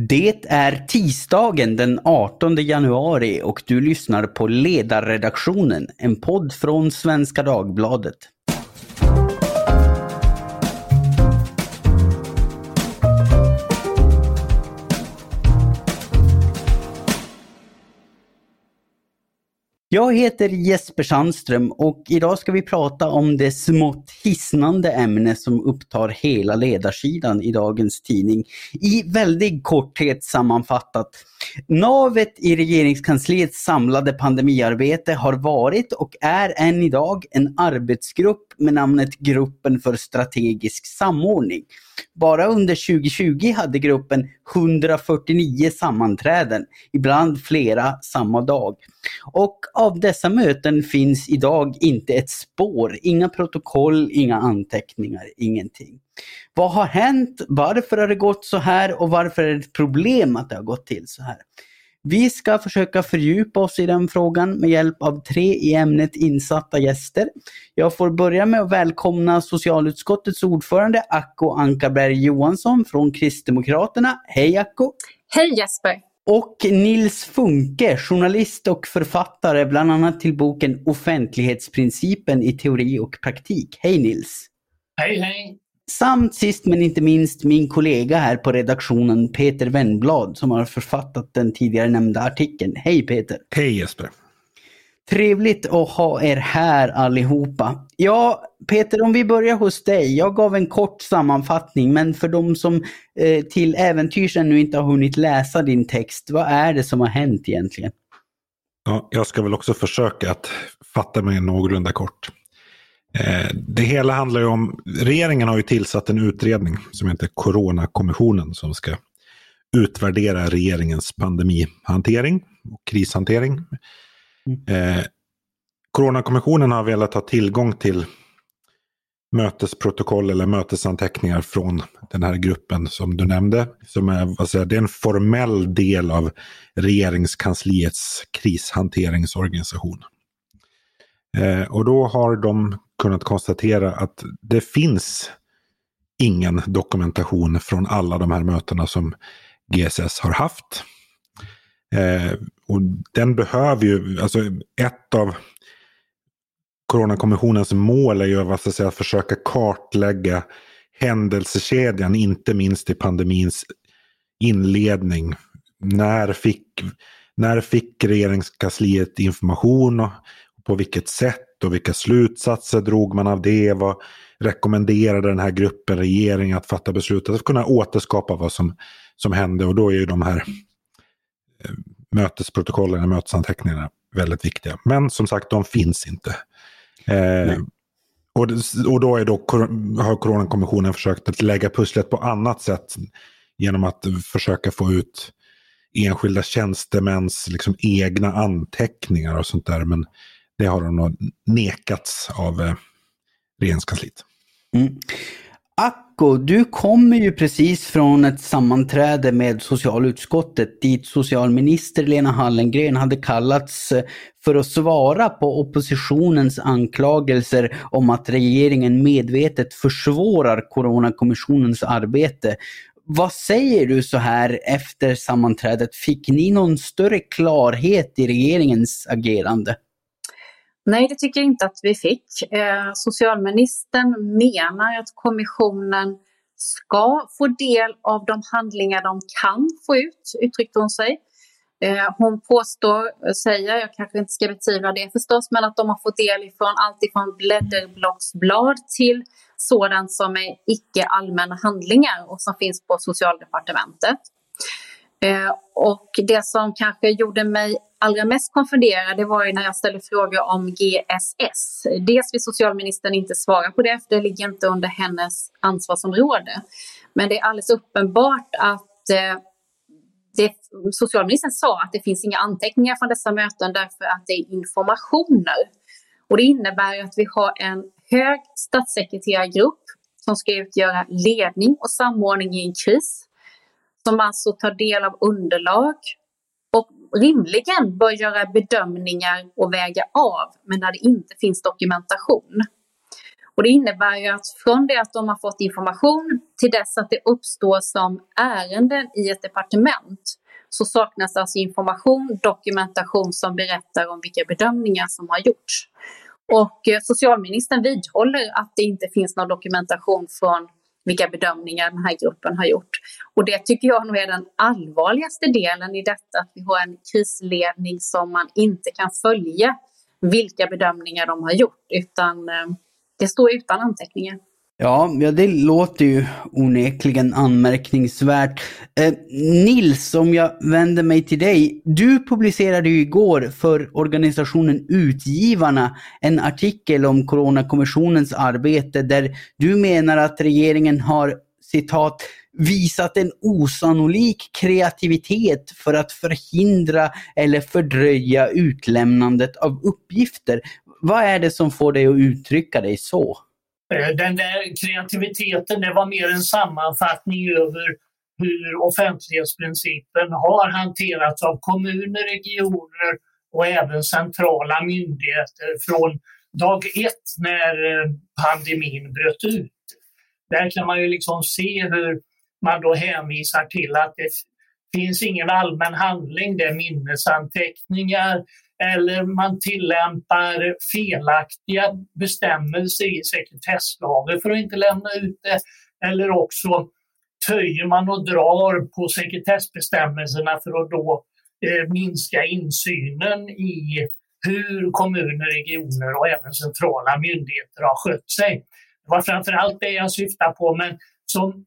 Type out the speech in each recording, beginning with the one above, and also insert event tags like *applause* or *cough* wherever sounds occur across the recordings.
Det är tisdagen den 18 januari och du lyssnar på Ledarredaktionen, en podd från Svenska Dagbladet. Jag heter Jesper Sandström och idag ska vi prata om det smått hisnande ämne som upptar hela ledarsidan i dagens tidning. I väldigt korthet sammanfattat. Navet i regeringskansliets samlade pandemiarbete har varit och är än idag en arbetsgrupp med namnet Gruppen för strategisk samordning. Bara under 2020 hade gruppen 149 sammanträden, ibland flera samma dag. Och av dessa möten finns idag inte ett spår, inga protokoll, inga anteckningar, ingenting. Vad har hänt? Varför har det gått så här och varför är det ett problem att det har gått till så här? Vi ska försöka fördjupa oss i den frågan med hjälp av tre i ämnet insatta gäster. Jag får börja med att välkomna socialutskottets ordförande Acko Ankarberg Johansson från Kristdemokraterna. Hej Acko! Hej Jesper! Och Nils Funke, journalist och författare bland annat till boken Offentlighetsprincipen i teori och praktik. Hej Nils! Hej hej! Samt sist men inte minst min kollega här på redaktionen Peter Wennblad som har författat den tidigare nämnda artikeln. Hej Peter! Hej Jesper! Trevligt att ha er här allihopa. Ja, Peter, om vi börjar hos dig. Jag gav en kort sammanfattning, men för de som eh, till äventyrs ännu inte har hunnit läsa din text, vad är det som har hänt egentligen? Ja, jag ska väl också försöka att fatta mig någorlunda kort. Eh, det hela handlar ju om, regeringen har ju tillsatt en utredning som heter Coronakommissionen som ska utvärdera regeringens pandemihantering och krishantering. Mm. Eh, Coronakommissionen har velat ha tillgång till mötesprotokoll eller mötesanteckningar från den här gruppen som du nämnde. Som är, säger, det är en formell del av regeringskansliets krishanteringsorganisation. Eh, och då har de kunnat konstatera att det finns ingen dokumentation från alla de här mötena som GSS har haft. Eh, och den behöver ju, alltså ett av Coronakommissionens mål är ju vad ska säga, att försöka kartlägga händelsekedjan, inte minst i pandemins inledning. När fick, när fick regeringskansliet information och på vilket sätt och vilka slutsatser drog man av det? Vad rekommenderade den här gruppen regeringen att fatta beslut? Att kunna återskapa vad som, som hände och då är ju de här eh, mötesprotokollen, mötesanteckningarna väldigt viktiga. Men som sagt, de finns inte. Eh, och, och då, är då har Coronakommissionen försökt att lägga pusslet på annat sätt genom att försöka få ut enskilda tjänstemäns liksom, egna anteckningar och sånt där. Men det har de nog nekats av eh, regeringskansliet. Mm. Acko, du kommer ju precis från ett sammanträde med socialutskottet dit socialminister Lena Hallengren hade kallats eh, för att svara på oppositionens anklagelser om att regeringen medvetet försvårar Coronakommissionens arbete. Vad säger du så här efter sammanträdet? Fick ni någon större klarhet i regeringens agerande? Nej, det tycker jag inte att vi fick. Eh, socialministern menar att kommissionen ska få del av de handlingar de kan få ut, uttryckte hon sig. Eh, hon påstår, säger, jag kanske inte ska betvivla det förstås, men att de har fått del ifrån allt ifrån blädderblocksblad till sådant som är icke allmänna handlingar och som finns på socialdepartementet. Eh, och det som kanske gjorde mig allra mest konfunderad det var ju när jag ställde frågor om GSS. Dels vill socialministern inte svara på det, för det ligger inte under hennes ansvarsområde. Men det är alldeles uppenbart att eh, det, socialministern sa att det finns inga anteckningar från dessa möten därför att det är informationer. Och det innebär att vi har en hög statssekreterargrupp som ska utgöra ledning och samordning i en kris som alltså tar del av underlag och rimligen bör göra bedömningar och väga av, men när det inte finns dokumentation. Och det innebär ju att från det att de har fått information till dess att det uppstår som ärenden i ett departement så saknas alltså information, dokumentation som berättar om vilka bedömningar som har gjorts. Och eh, socialministern vidhåller att det inte finns någon dokumentation från vilka bedömningar den här gruppen har gjort. Och det tycker jag nog är den allvarligaste delen i detta, att vi har en krisledning som man inte kan följa vilka bedömningar de har gjort, utan eh, det står utan anteckningar. Ja, ja, det låter ju onekligen anmärkningsvärt. Eh, Nils, om jag vänder mig till dig. Du publicerade ju igår för organisationen Utgivarna en artikel om Coronakommissionens arbete där du menar att regeringen har citat visat en osannolik kreativitet för att förhindra eller fördröja utlämnandet av uppgifter. Vad är det som får dig att uttrycka dig så? Eh, den där kreativiteten, det var mer en sammanfattning över hur offentlighetsprincipen har hanterats av kommuner, regioner och även centrala myndigheter från dag ett när eh, pandemin bröt ut. Där kan man ju liksom se hur man då hänvisar till att det finns ingen allmän handling, det är minnesanteckningar, eller man tillämpar felaktiga bestämmelser i sekretesslagen för att inte lämna ut det. Eller också töjer man och drar på sekretessbestämmelserna för att då eh, minska insynen i hur kommuner, regioner och även centrala myndigheter har skött sig. Det var framför allt det jag syftar på, men som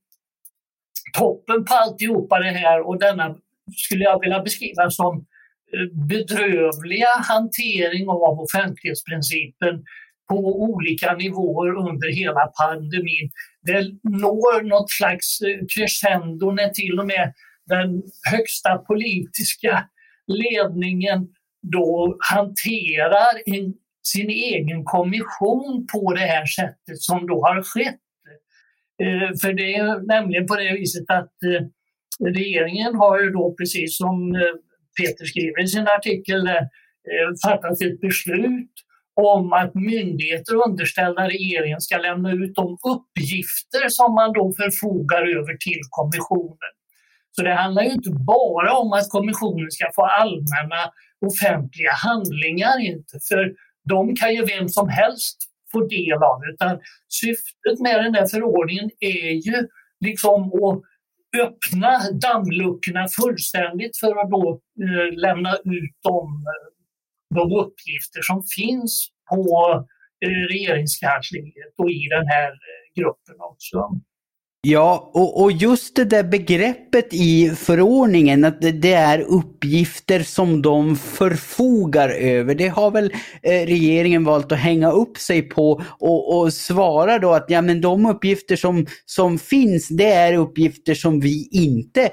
toppen på alltihopa det här och denna skulle jag vilja beskriva som Eh, bedrövliga hantering av offentlighetsprincipen på olika nivåer under hela pandemin. Det når något slags eh, crescendo när till och med den högsta politiska ledningen då hanterar en, sin egen kommission på det här sättet som då har skett. Eh, för det är nämligen på det viset att eh, regeringen har ju då precis som eh, Peter skriver i sin artikel, eh, eh fattat ett beslut om att myndigheter underställda regeringen ska lämna ut de uppgifter som man då förfogar över till kommissionen. Så det handlar ju inte bara om att kommissionen ska få allmänna offentliga handlingar, inte, för de kan ju vem som helst få del av, utan syftet med den där förordningen är ju liksom att öppna dammluckorna fullständigt för att då eh, lämna ut de, eh, de uppgifter som finns på eh, regeringskansliet och i den här eh, gruppen också. Ja, och, och just det där begreppet i förordningen att det, det, är uppgifter som de förfogar över. Det har väl eh, regeringen valt att hänga upp sig på och, och svara då att ja, men de uppgifter som, som finns, det är uppgifter som vi inte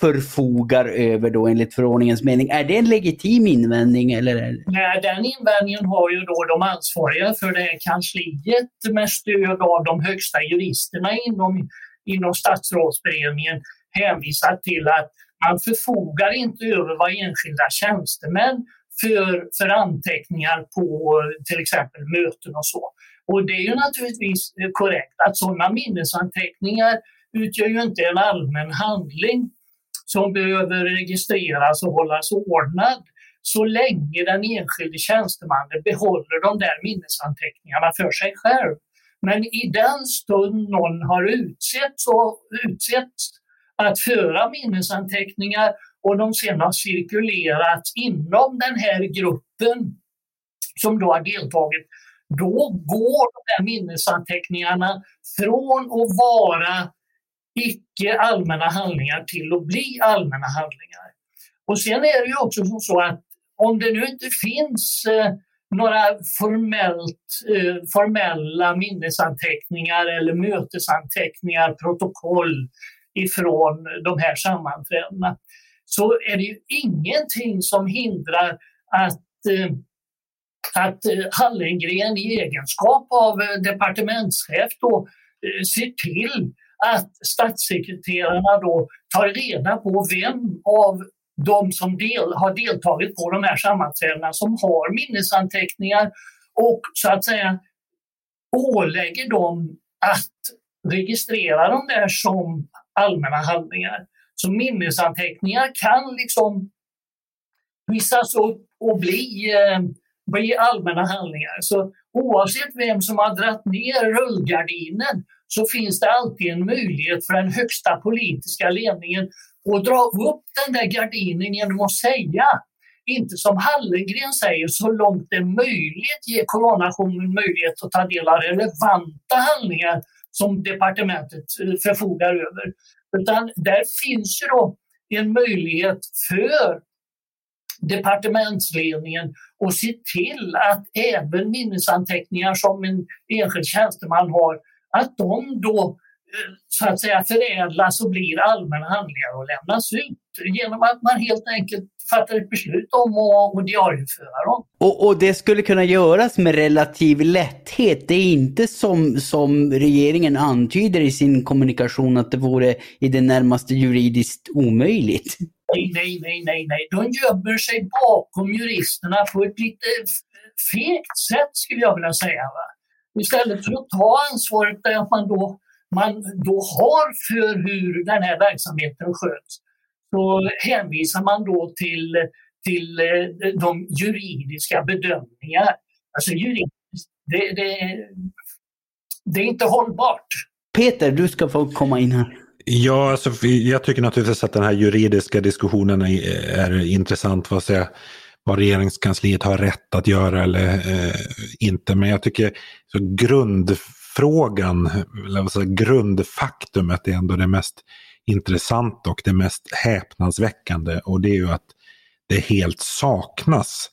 förfogar över då enligt förordningens mening. Är det en legitim invändning? Eller? Nej, den invändningen har ju då de ansvariga för det här kansliet med stöd av de högsta juristerna inom, inom statsrådsberedningen hänvisat till att man förfogar inte över vad enskilda tjänstemän för, för anteckningar på eh, till exempel möten och så. Och det är ju naturligtvis eh, korrekt att sådana minnesanteckningar utgör ju inte en allmän handling som behöver registreras och hållas ordnad så länge den enskilde tjänstemannen behåller de där minnesanteckningarna för sig själv. Men i den stund någon har utsetts, och utsetts att föra minnesanteckningar och de sedan har cirkulerat inom den här gruppen som då har deltagit, då går de här minnesanteckningarna från att vara icke allmänna handlingar till att bli allmänna handlingar. Och sen är det ju också så att om det nu inte finns eh, några formellt, eh, formella minnesanteckningar eller mötesanteckningar, protokoll ifrån de här sammanträdena så är det ju ingenting som hindrar att eh, att eh, Hallengren i egenskap av eh, departementschef då eh, ser till att statssekreterarna då tar reda på vem av de som del, har deltagit på de här sammanträdena som har minnesanteckningar och så att säga ålägger dem att registrera dem där som allmänna handlingar. Så minnesanteckningar kan liksom vissas upp och bli, eh, bli allmänna handlingar. Så oavsett vem som har dragit ner rullgardinen så finns det alltid en möjlighet för den högsta politiska ledningen att dra upp den där gardinen genom att säga inte som Hallengren säger, så långt det är möjligt ge coronationen möjlighet att ta del av relevanta handlingar som departementet eh, förfogar över. Utan där finns ju då en möjlighet för departementsledningen att se till att även minnesanteckningar som en enskild tjänsteman har, att de då eh, så att säga förädlas och blir allmänna handlingar och lämnas ut genom att man helt enkelt fattar ett beslut om att diarieföra dem. Och, och, det skulle kunna göras med relativ lätthet. Det är inte som, som regeringen antyder i sin kommunikation att det vore i det närmaste juridiskt omöjligt. Nej, nej, nej, nej, nej. De gömmer sig bakom juristerna på ett lite fegt sätt skulle jag vilja säga. Va? Istället för att ta ansvaret där att man då, man då har för hur den här verksamheten sköts så hänvisar man då till, till eh, de juridiska bedömningar. Alltså juridiskt, det, det, det är inte hållbart. Peter, du ska få komma in här. Ja, alltså, jag tycker naturligtvis att den här juridiska diskussionen är, är intressant. Vad, säga, vad regeringskansliet har rätt att göra eller eh, inte. Men jag tycker så grundfrågan, eller vad grundfaktumet är ändå det mest intressanta och det mest häpnadsväckande. Och det är ju att det helt saknas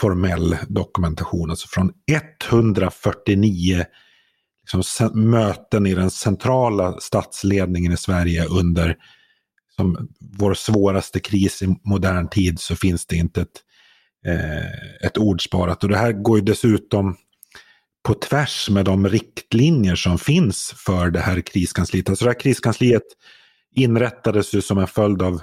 formell dokumentation. Alltså från 149 liksom, möten i den centrala statsledningen i Sverige under som vår svåraste kris i modern tid så finns det inte ett, eh, ett ord sparat. Och det här går ju dessutom på tvärs med de riktlinjer som finns för det här kriskansliet. Alltså det här kriskansliet inrättades ju som en följd av,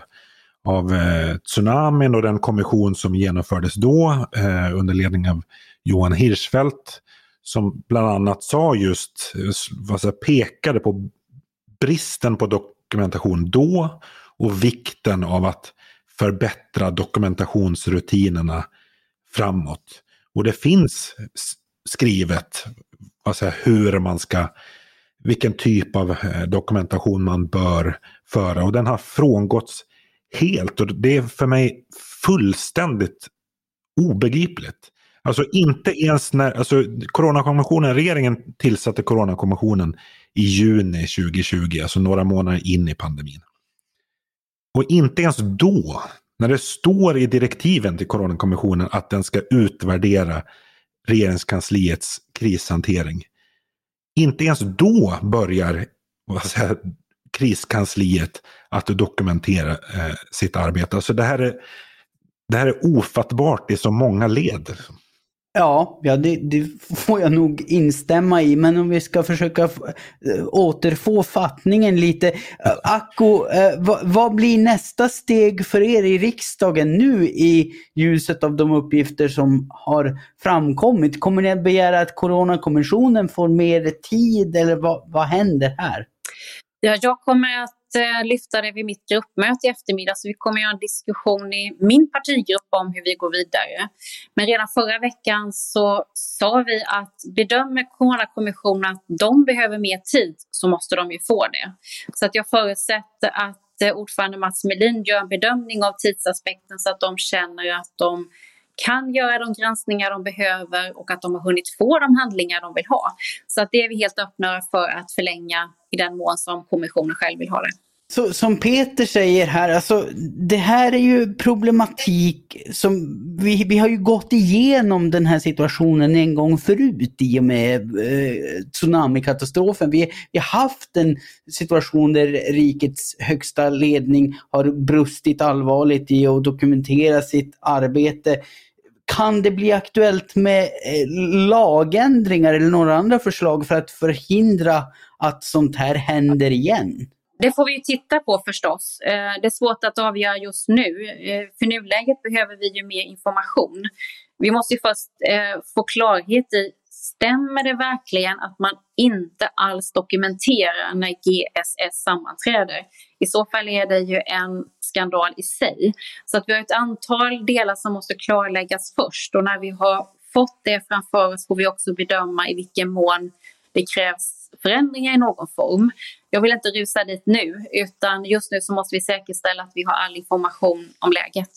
av eh, tsunamin och den kommission som genomfördes då eh, under ledning av Johan Hirschfeldt som bland annat sa just, vad säger, pekade på bristen på dokumentation då och vikten av att förbättra dokumentationsrutinerna framåt. Och det finns skrivet alltså hur man ska, vilken typ av eh, dokumentation man bör föra och den har frångåtts helt och det är för mig fullständigt obegripligt. Alltså inte ens när, alltså Coronakommissionen, regeringen tillsatte Coronakommissionen i juni 2020, alltså några månader in i pandemin. Och inte ens då, när det står i direktiven till Coronakommissionen att den ska utvärdera regeringskansliets krishantering. Inte ens då börjar vad säger, kriskansliet att dokumentera eh, sitt arbete. Alltså det här, är, det här är ofattbart i så många led. Ja, ja det, det, får jag nog instämma i. Men om vi ska försöka återfå fattningen lite. Eh, Akko, eh, vad, vad, blir nästa steg för er i riksdagen nu i ljuset av de uppgifter som har framkommit? Kommer ni att begära att Coronakommissionen får mer tid eller vad, vad händer här? Ja, jag kommer att Eh, lyfta det vid mitt gruppmöte i eftermiddag. Så vi kommer att göra en diskussion i min partigrupp om hur vi går vidare. Men redan förra veckan så sa vi att bedömer Coronakommissionen att de behöver mer tid så måste de ju få det. Så att jag förutsätter att eh, ordförande Mats Melin gör en bedömning av tidsaspekten så att de känner att de kan göra de granskningar de behöver och att de har hunnit få de handlingar de vill ha. Så att det är vi helt öppna för att förlänga i den mån som kommissionen själv vill ha det. Så, som Peter säger här, alltså, det här är ju problematik som vi, vi har ju gått igenom den här situationen en gång förut i och med eh, tsunamikatastrofen. Vi, vi har haft en situation där rikets högsta ledning har brustit allvarligt i att dokumentera sitt arbete. Kan det bli aktuellt med eh, lagändringar eller några andra förslag för att förhindra att sånt här händer igen? Det får vi titta på förstås. Eh, det är svårt att avgöra just nu. Eh, för nuläget behöver vi ju mer information. Vi måste ju först få klarhet i stämmer det verkligen att man inte alls dokumenterar när GSS sammanträder? I så fall är det ju en skandal i sig. Så att vi har ett antal delar som måste klarläggas först och när vi har fått det framför oss får vi också bedöma i vilken mån det krävs förändringar i någon form. Jag vill inte rusa dit nu utan just nu så måste vi säkerställa att vi har all information om läget.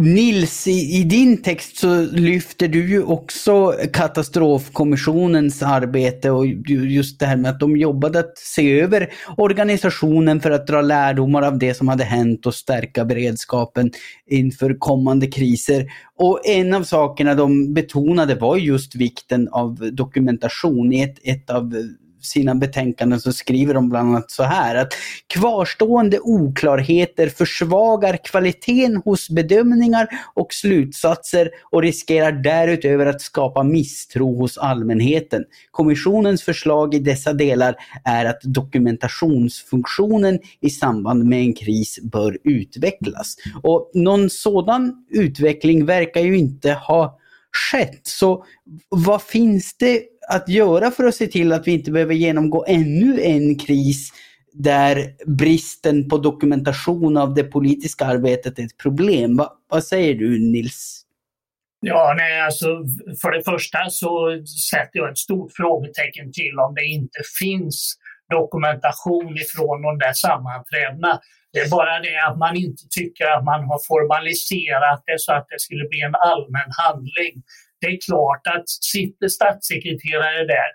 Nils, i, i, din text så lyfter du ju också katastrofkommissionens arbete och just det här med att de jobbade att se över organisationen för att dra lärdomar av det som hade hänt och stärka beredskapen inför kommande kriser. Och en av sakerna de betonade var just vikten av dokumentation i ett, ett av sina betänkanden så skriver de bland annat så här att kvarstående oklarheter försvagar kvaliteten hos bedömningar och slutsatser och riskerar därutöver att skapa misstro hos allmänheten. Kommissionens förslag i dessa delar är att dokumentationsfunktionen i samband med en kris bör utvecklas. Och någon sådan utveckling verkar ju inte ha skett. Så vad finns det att göra för att se till att vi inte behöver genomgå ännu en kris där bristen på dokumentation av det politiska arbetet är ett problem. Va, vad säger du Nils? Ja, nej, alltså, för det första så sätter jag ett stort frågetecken till om det inte finns dokumentation ifrån de där sammanträdena. Det är bara det att man inte tycker att man har formaliserat det så att det skulle bli en allmän handling. Det är klart att sitter statssekreterare där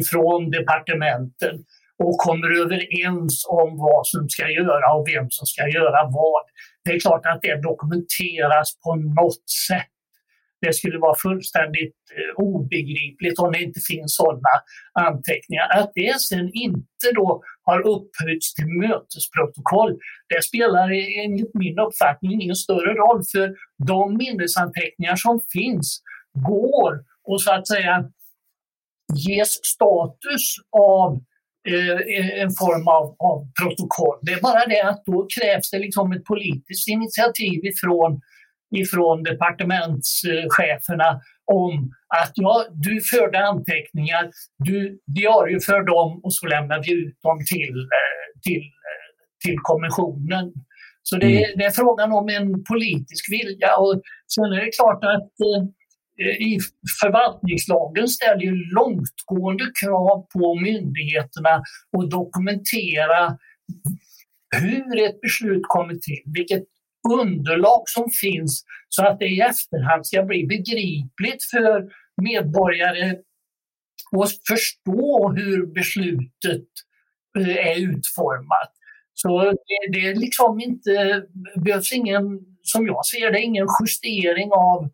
ifrån departementen och kommer överens om vad som ska göra och vem som ska göra vad. Det är klart att det dokumenteras på något sätt. Det skulle vara fullständigt eh, obegripligt om det inte finns sådana anteckningar. Att det sen inte då har upphöjts till mötesprotokoll, det spelar enligt min uppfattning ingen större roll för de minnesanteckningar som finns går och så att säga ges status av eh, en form av, av, protokoll. Det är bara det att då krävs det liksom ett politiskt initiativ ifrån, ifrån departementscheferna om att ja, du förde anteckningar, du diarieför dem och så lämnar vi ut dem till, eh, till, eh, till kommissionen. Så det, mm. det är frågan om en politisk vilja och sen är det klart att i förvaltningslagen ställer ju långtgående krav på myndigheterna att dokumentera hur ett beslut kommer till, vilket underlag som finns så att det i efterhand ska bli begripligt för medborgare att förstå hur beslutet eh, är utformat. Så det, det är liksom inte, behövs ingen, som jag ser det, ingen justering av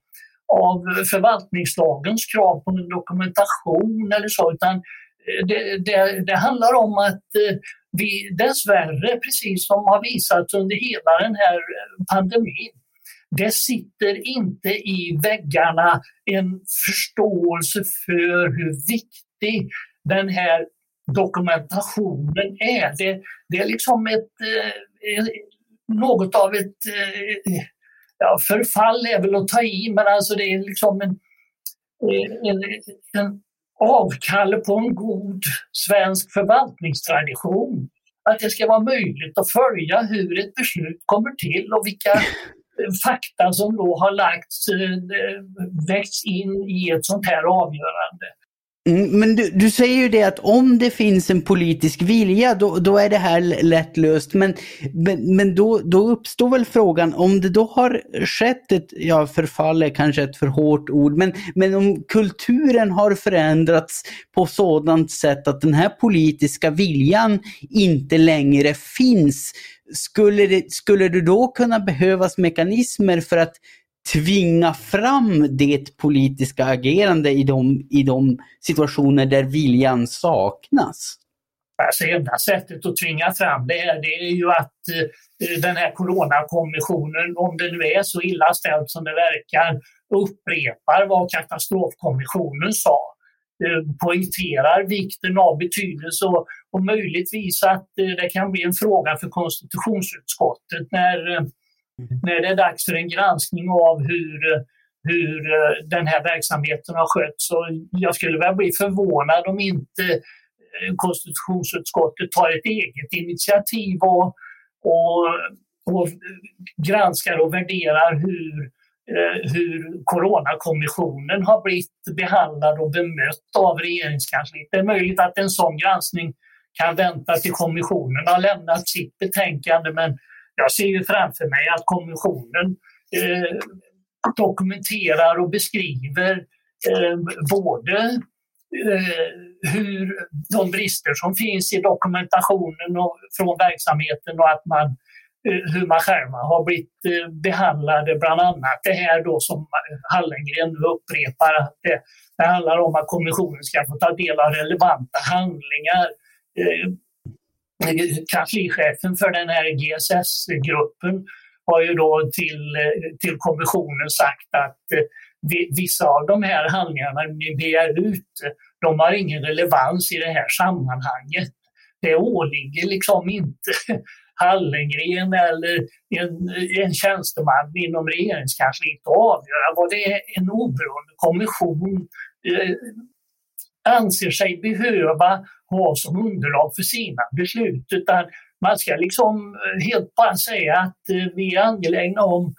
av förvaltningslagens krav på en dokumentation eller så, utan eh, det, det, det handlar om att eh, vi dessvärre, precis som har visats under hela den här eh, pandemin, det sitter inte i väggarna en förståelse för hur viktig den här dokumentationen är. Det, det är liksom ett, något av ett ja, förfall är väl att ta i, men alltså det är liksom en, en, en avkall på en god svensk förvaltningstradition. Att det ska vara möjligt att följa hur ett beslut kommer till och vilka *laughs* fakta som då har lagts, eh, väckts in i ett sånt här avgörande. Mm, men du, du, säger ju det att om det finns en politisk vilja då, då är det här lätt löst. Men, men, men då, då uppstår väl frågan om det då har skett ett, ja förfall är kanske ett för hårt ord, men, men om kulturen har förändrats på sådant sätt att den här politiska viljan inte längre finns. Skulle det, skulle det då kunna behövas mekanismer för att tvinga fram det politiska agerande i de, i de situationer där viljan saknas? Alltså enda sättet att tvinga fram det, här, det är ju att eh, den här coronakommissionen, om det nu är så illa ställt som det verkar, upprepar vad katastrofkommissionen sa. Eh, poängterar vikten av betydelse och, och möjligtvis att eh, det kan bli en fråga för konstitutionsutskottet när eh, Mm. när det är dags för en granskning av hur, hur eh, den här verksamheten har skötts. Så jag skulle väl bli förvånad om inte eh, konstitutionsutskottet tar ett eget initiativ och, och, och granskar och värderar hur eh, hur Coronakommissionen har blivit behandlad och bemött av regeringskansliet. Det är möjligt att en sån granskning kan vänta till kommissionen har lämnat sitt betänkande men jag ser ju framför mig att kommissionen eh, dokumenterar och beskriver eh, både eh, hur de brister som finns i dokumentationen och, från verksamheten och att man Eh, hur man själva har blivit eh, behandlade, bland annat det här då som Hallengren nu upprepar, att det, det handlar om att kommissionen ska få ta del av relevanta handlingar. Eh, Kanslichefen för den här GSS-gruppen har ju då till, eh, till kommissionen sagt att eh, vissa av de här handlingarna ni begär ut, eh, de har ingen relevans i det här sammanhanget. Det åligger liksom inte *laughs* Hallengren eller en, en tjänsteman inom regeringskansliet att avgöra vad det är en oberoende kommission anser sig behöva ha som underlag för sina beslut. Utan man ska liksom eh, helt bara säga att eh, vi är angelägna om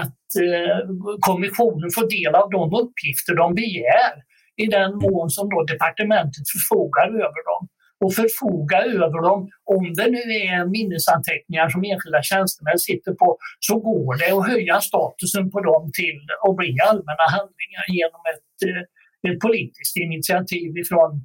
att eh, kommissionen får del av de uppgifter de begär i den mån som då departementet förfogar över dem och förfoga över dem. Om det nu är minnesanteckningar som enskilda tjänstemän sitter på så går det att höja statusen på dem till att bli allmänna handlingar genom ett, eh, ett politiskt initiativ ifrån,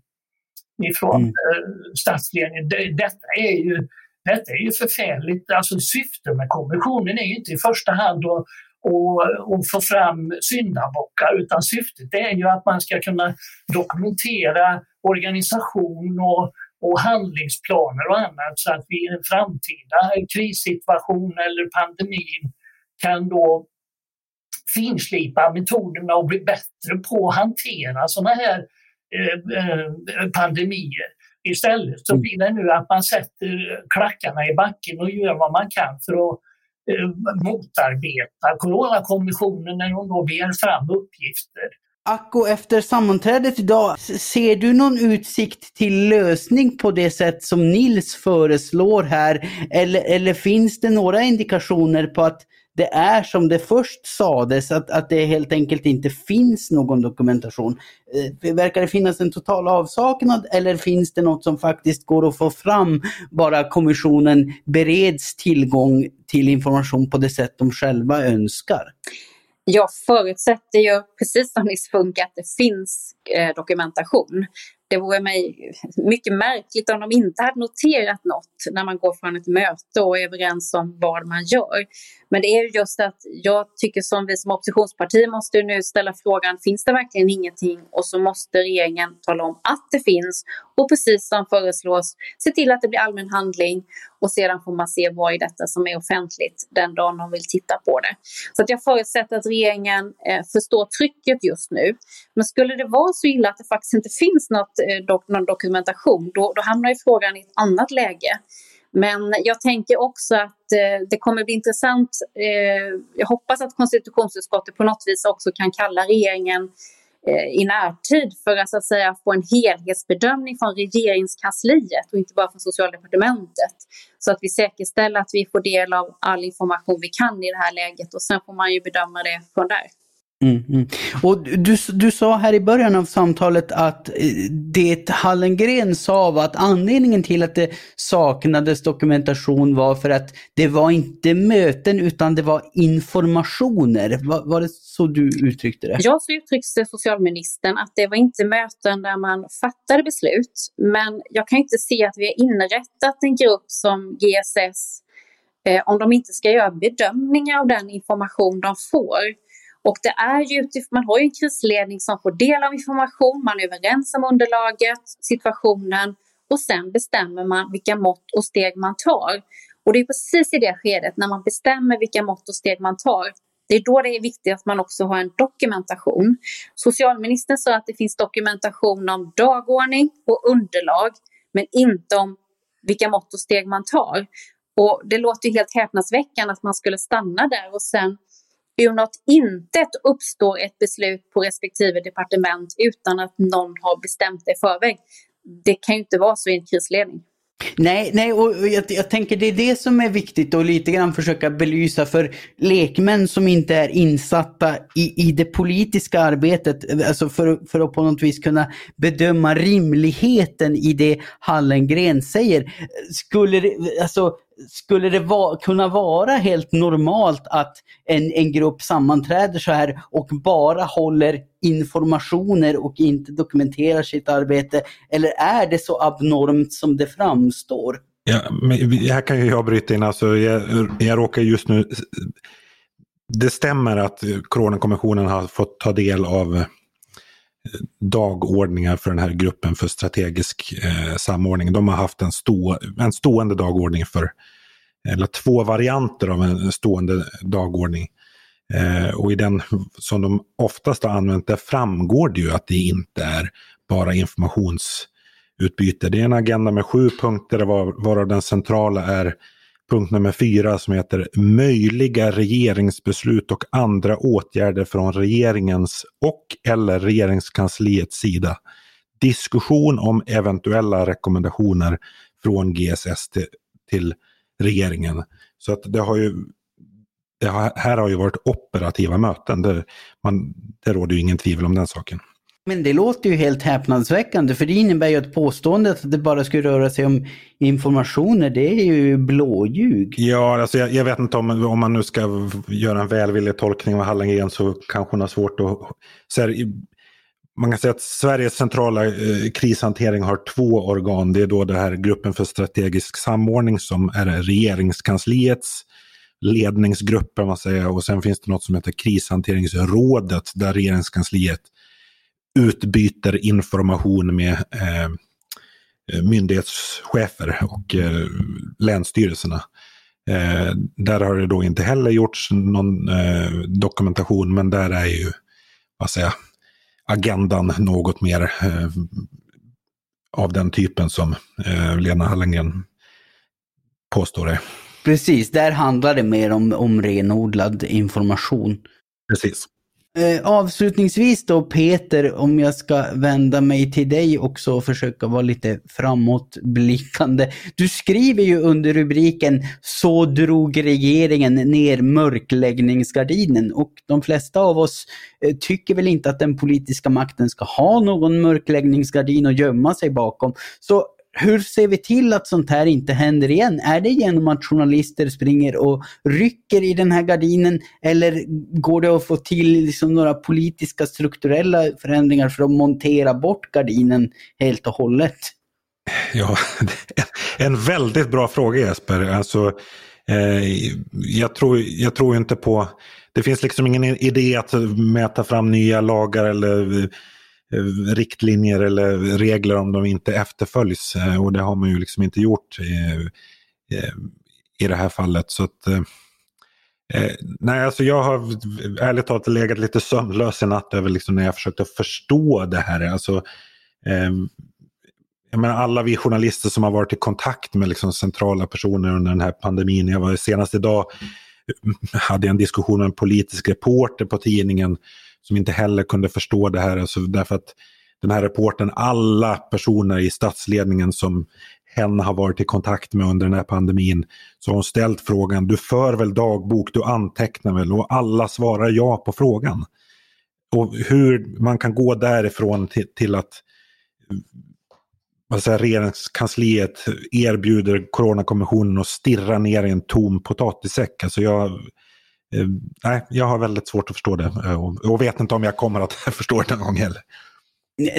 ifrån mm. Eh, statsledningen. Detta är ju detta är ju förfärligt. Alltså syftet med kommissionen är ju inte i första hand att och, och få fram syndabockar utan syftet är ju att man ska kunna dokumentera organisation och, och handlingsplaner och annat så att vi i en framtida krissituation eller pandemin kan då finslipa metoderna och bli bättre på att hantera sådana här eh, eh, pandemier. Istället så mm. blir det nu att man sätter klackarna i backen och gör vad man kan för att eh, motarbeta Coronakommissionen när de då begär fram uppgifter. Acko, efter sammanträdet idag, ser du någon utsikt till lösning på det sätt som Nils föreslår här? Eller, eller finns det några indikationer på att det är som det först sades, att, att det helt enkelt inte finns någon dokumentation? Eh, verkar det finnas en total avsaknad eller finns det något som faktiskt går att få fram bara kommissionen bereds tillgång till information på det sätt de själva önskar? Jag förutsätter ju, precis som Nils Funk, att det finns eh, dokumentation det vore mig mycket märkligt om de inte hade noterat något när man går från ett möte och är överens om vad man gör. Men det är just att jag tycker som vi som oppositionsparti måste nu ställa frågan, finns det verkligen ingenting? Och så måste regeringen tala om att det finns och precis som föreslås se till att det blir allmän handling och sedan får man se vad i detta som är offentligt den dagen de vill titta på det. Så att jag förutsätter att regeringen eh, förstår trycket just nu. Men skulle det vara så illa att det faktiskt inte finns något, Eh, dok någon dokumentation, då, då hamnar ju frågan i ett annat läge. Men jag tänker också att eh, det kommer bli intressant. Eh, jag hoppas att konstitutionsutskottet på något vis också kan kalla regeringen eh, i närtid för att, så att säga, få en helhetsbedömning från regeringskansliet och inte bara från socialdepartementet. Så att vi säkerställer att vi får del av all information vi kan i det här läget och sen får man ju bedöma det från där. Mm, mm. Och du, du sa här i början av samtalet att eh, det Hallengren sa var att anledningen till att det saknades dokumentation var för att det var inte möten utan det var informationer. Var, var det så du uttryckte det? Ja, så uttryckte socialministern att det var inte möten där man fattade beslut. Men jag kan inte se att vi har inrättat en grupp som GSS eh, om de inte ska göra bedömningar av den information de får och det är ju man har ju en krisledning som får del av information, man är överens om underlaget, situationen och sen bestämmer man vilka mått och steg man tar. Och det är precis i det skedet, när man bestämmer vilka mått och steg man tar, det är då det är viktigt att man också har en dokumentation. Socialministern sa att det finns dokumentation om dagordning och underlag, men inte om vilka mått och steg man tar. Och det låter ju helt häpnadsväckande att man skulle stanna där och sen ur något intet uppstår ett beslut på respektive departement utan att någon har bestämt det i förväg. Det kan ju inte vara så i en krisledning. Nej, nej och jag, jag, tänker det är det som är viktigt att lite grann försöka belysa för lekmän som inte är insatta i, i det politiska arbetet, alltså för, för att på något vis kunna bedöma rimligheten i det Hallengren säger. Skulle det, alltså, skulle det va kunna vara helt normalt att en, en grupp sammanträder så här och bara håller informationer och inte dokumenterar sitt arbete? Eller är det så abnormt som det framstår? Ja, men här kan ju jag bryta in. Alltså, jag, jag råkar just nu... Det stämmer att Coronakommissionen har fått ta del av dagordningar för den här gruppen för strategisk eh, samordning. De har haft en, stå, en stående dagordning för, eller två varianter av en stående dagordning. Eh, och i den som de oftast har använt, där framgår det ju att det inte är bara informationsutbyte. Det är en agenda med sju punkter var, varav den centrala är punkt nummer fyra som heter möjliga regeringsbeslut och andra åtgärder från regeringens och eller regeringskansliets sida. Diskussion om eventuella rekommendationer från GSS till, till regeringen. Så att det har ju det har, här har ju varit operativa möten. Det, man, det råder ju ingen tvivel om den saken. Men det låter ju helt häpnadsväckande för det innebär ju att påståendet att det bara skulle röra sig om informationer, det är ju blåljug. Ja, alltså jag, jag, vet inte om, om man nu ska göra en välvillig tolkning av Hallengren så kanske hon har svårt att... Så här, man kan säga att Sveriges centrala eh, krishantering har två organ. Det är då det här gruppen för strategisk samordning som är regeringskansliets ledningsgrupp, man säger. och sen finns det något som heter krishanteringsrådet där regeringskansliet utbyter information med eh, myndighetschefer och eh, länsstyrelserna. Eh, där har det då inte heller gjorts någon eh, dokumentation men där är ju vad säger, agendan något mer eh, av den typen som eh, Lena Hallengren påstår det. Precis, där handlar det mer om, om renodlad information. Precis. Eh, avslutningsvis då Peter, om jag ska vända mig till dig också och försöka vara lite framåtblickande. Du skriver ju under rubriken Så drog regeringen ner mörkläggningsgardinen och de flesta av oss eh, tycker väl inte att den politiska makten ska ha någon mörkläggningsgardin att gömma sig bakom. Så hur ser vi till att sånt här inte händer igen? Är det genom att journalister springer och rycker i den här gardinen eller går det att få till liksom några politiska strukturella förändringar för att montera bort gardinen helt och hållet? Ja, *laughs* en väldigt bra fråga Jesper. Alltså, eh, jag, tror, jag tror inte på... Det finns liksom ingen idé att mäta fram nya lagar eller Eh, riktlinjer eller regler om de inte efterföljs. Eh, och det har man ju liksom inte gjort i, eh, i det här fallet. Så att, eh, nej, alltså jag har ärligt talat legat lite sömnlös i natt över liksom när jag försökte förstå det här. Alltså, eh, jag menar, alla vi journalister som har varit i kontakt med liksom centrala personer under den här pandemin. Jag var senast idag hade jag en diskussion med en politisk reporter på tidningen som inte heller kunde förstå det här. Alltså därför att den här reporten, alla personer i statsledningen som hen har varit i kontakt med under den här pandemin, så har hon ställt frågan, du för väl dagbok, du antecknar väl? Och alla svarar ja på frågan. Och hur man kan gå därifrån till, till att vad säger, regeringskansliet erbjuder Coronakommissionen att stirra ner i en tom potatissäck. Alltså jag, Eh, nej, jag har väldigt svårt att förstå det eh, och, och vet inte om jag kommer att *laughs* förstå det någon gång heller.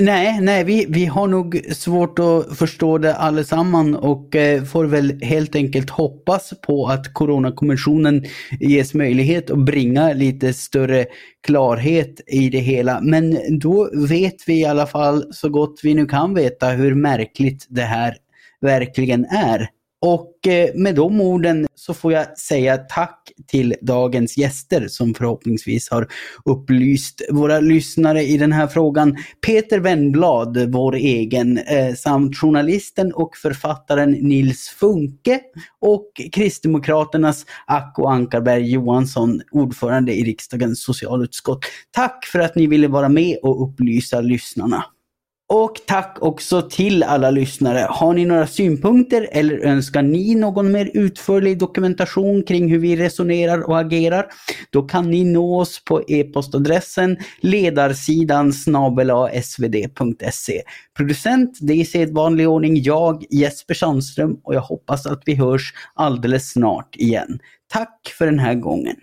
Nej, nej vi, vi har nog svårt att förstå det allesamman och eh, får väl helt enkelt hoppas på att Coronakommissionen ges möjlighet att bringa lite större klarhet i det hela. Men då vet vi i alla fall så gott vi nu kan veta hur märkligt det här verkligen är. Och eh, med de orden så får jag säga tack till dagens gäster som förhoppningsvis har upplyst våra lyssnare i den här frågan. Peter Wennblad, vår egen, eh, samt journalisten och författaren Nils Funke och Kristdemokraternas Acko Ankarberg Johansson, ordförande i riksdagens socialutskott. Tack för att ni ville vara med och upplysa lyssnarna. Och tack också till alla lyssnare. Har ni några synpunkter eller önskar ni någon mer utförlig dokumentation kring hur vi resonerar och agerar? Då kan ni nå oss på e-postadressen ledarsidan svd.se. Producent, det är i sedvanlig ordning jag, Jesper Sandström och jag hoppas att vi hörs alldeles snart igen. Tack för den här gången.